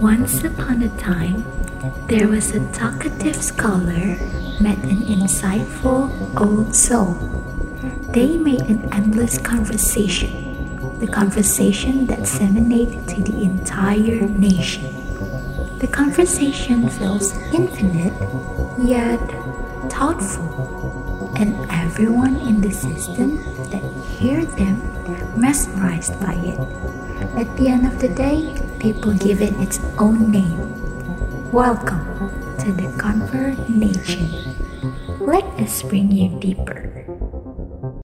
Once upon a time, there was a talkative scholar met an insightful old soul. They made an endless conversation, the conversation that disseminated to the entire nation. The conversation feels infinite, yet thoughtful, and everyone in the system that heard them mesmerized by it. At the end of the day, people give it its own name. Welcome to the Conver Nation. Let us bring you deeper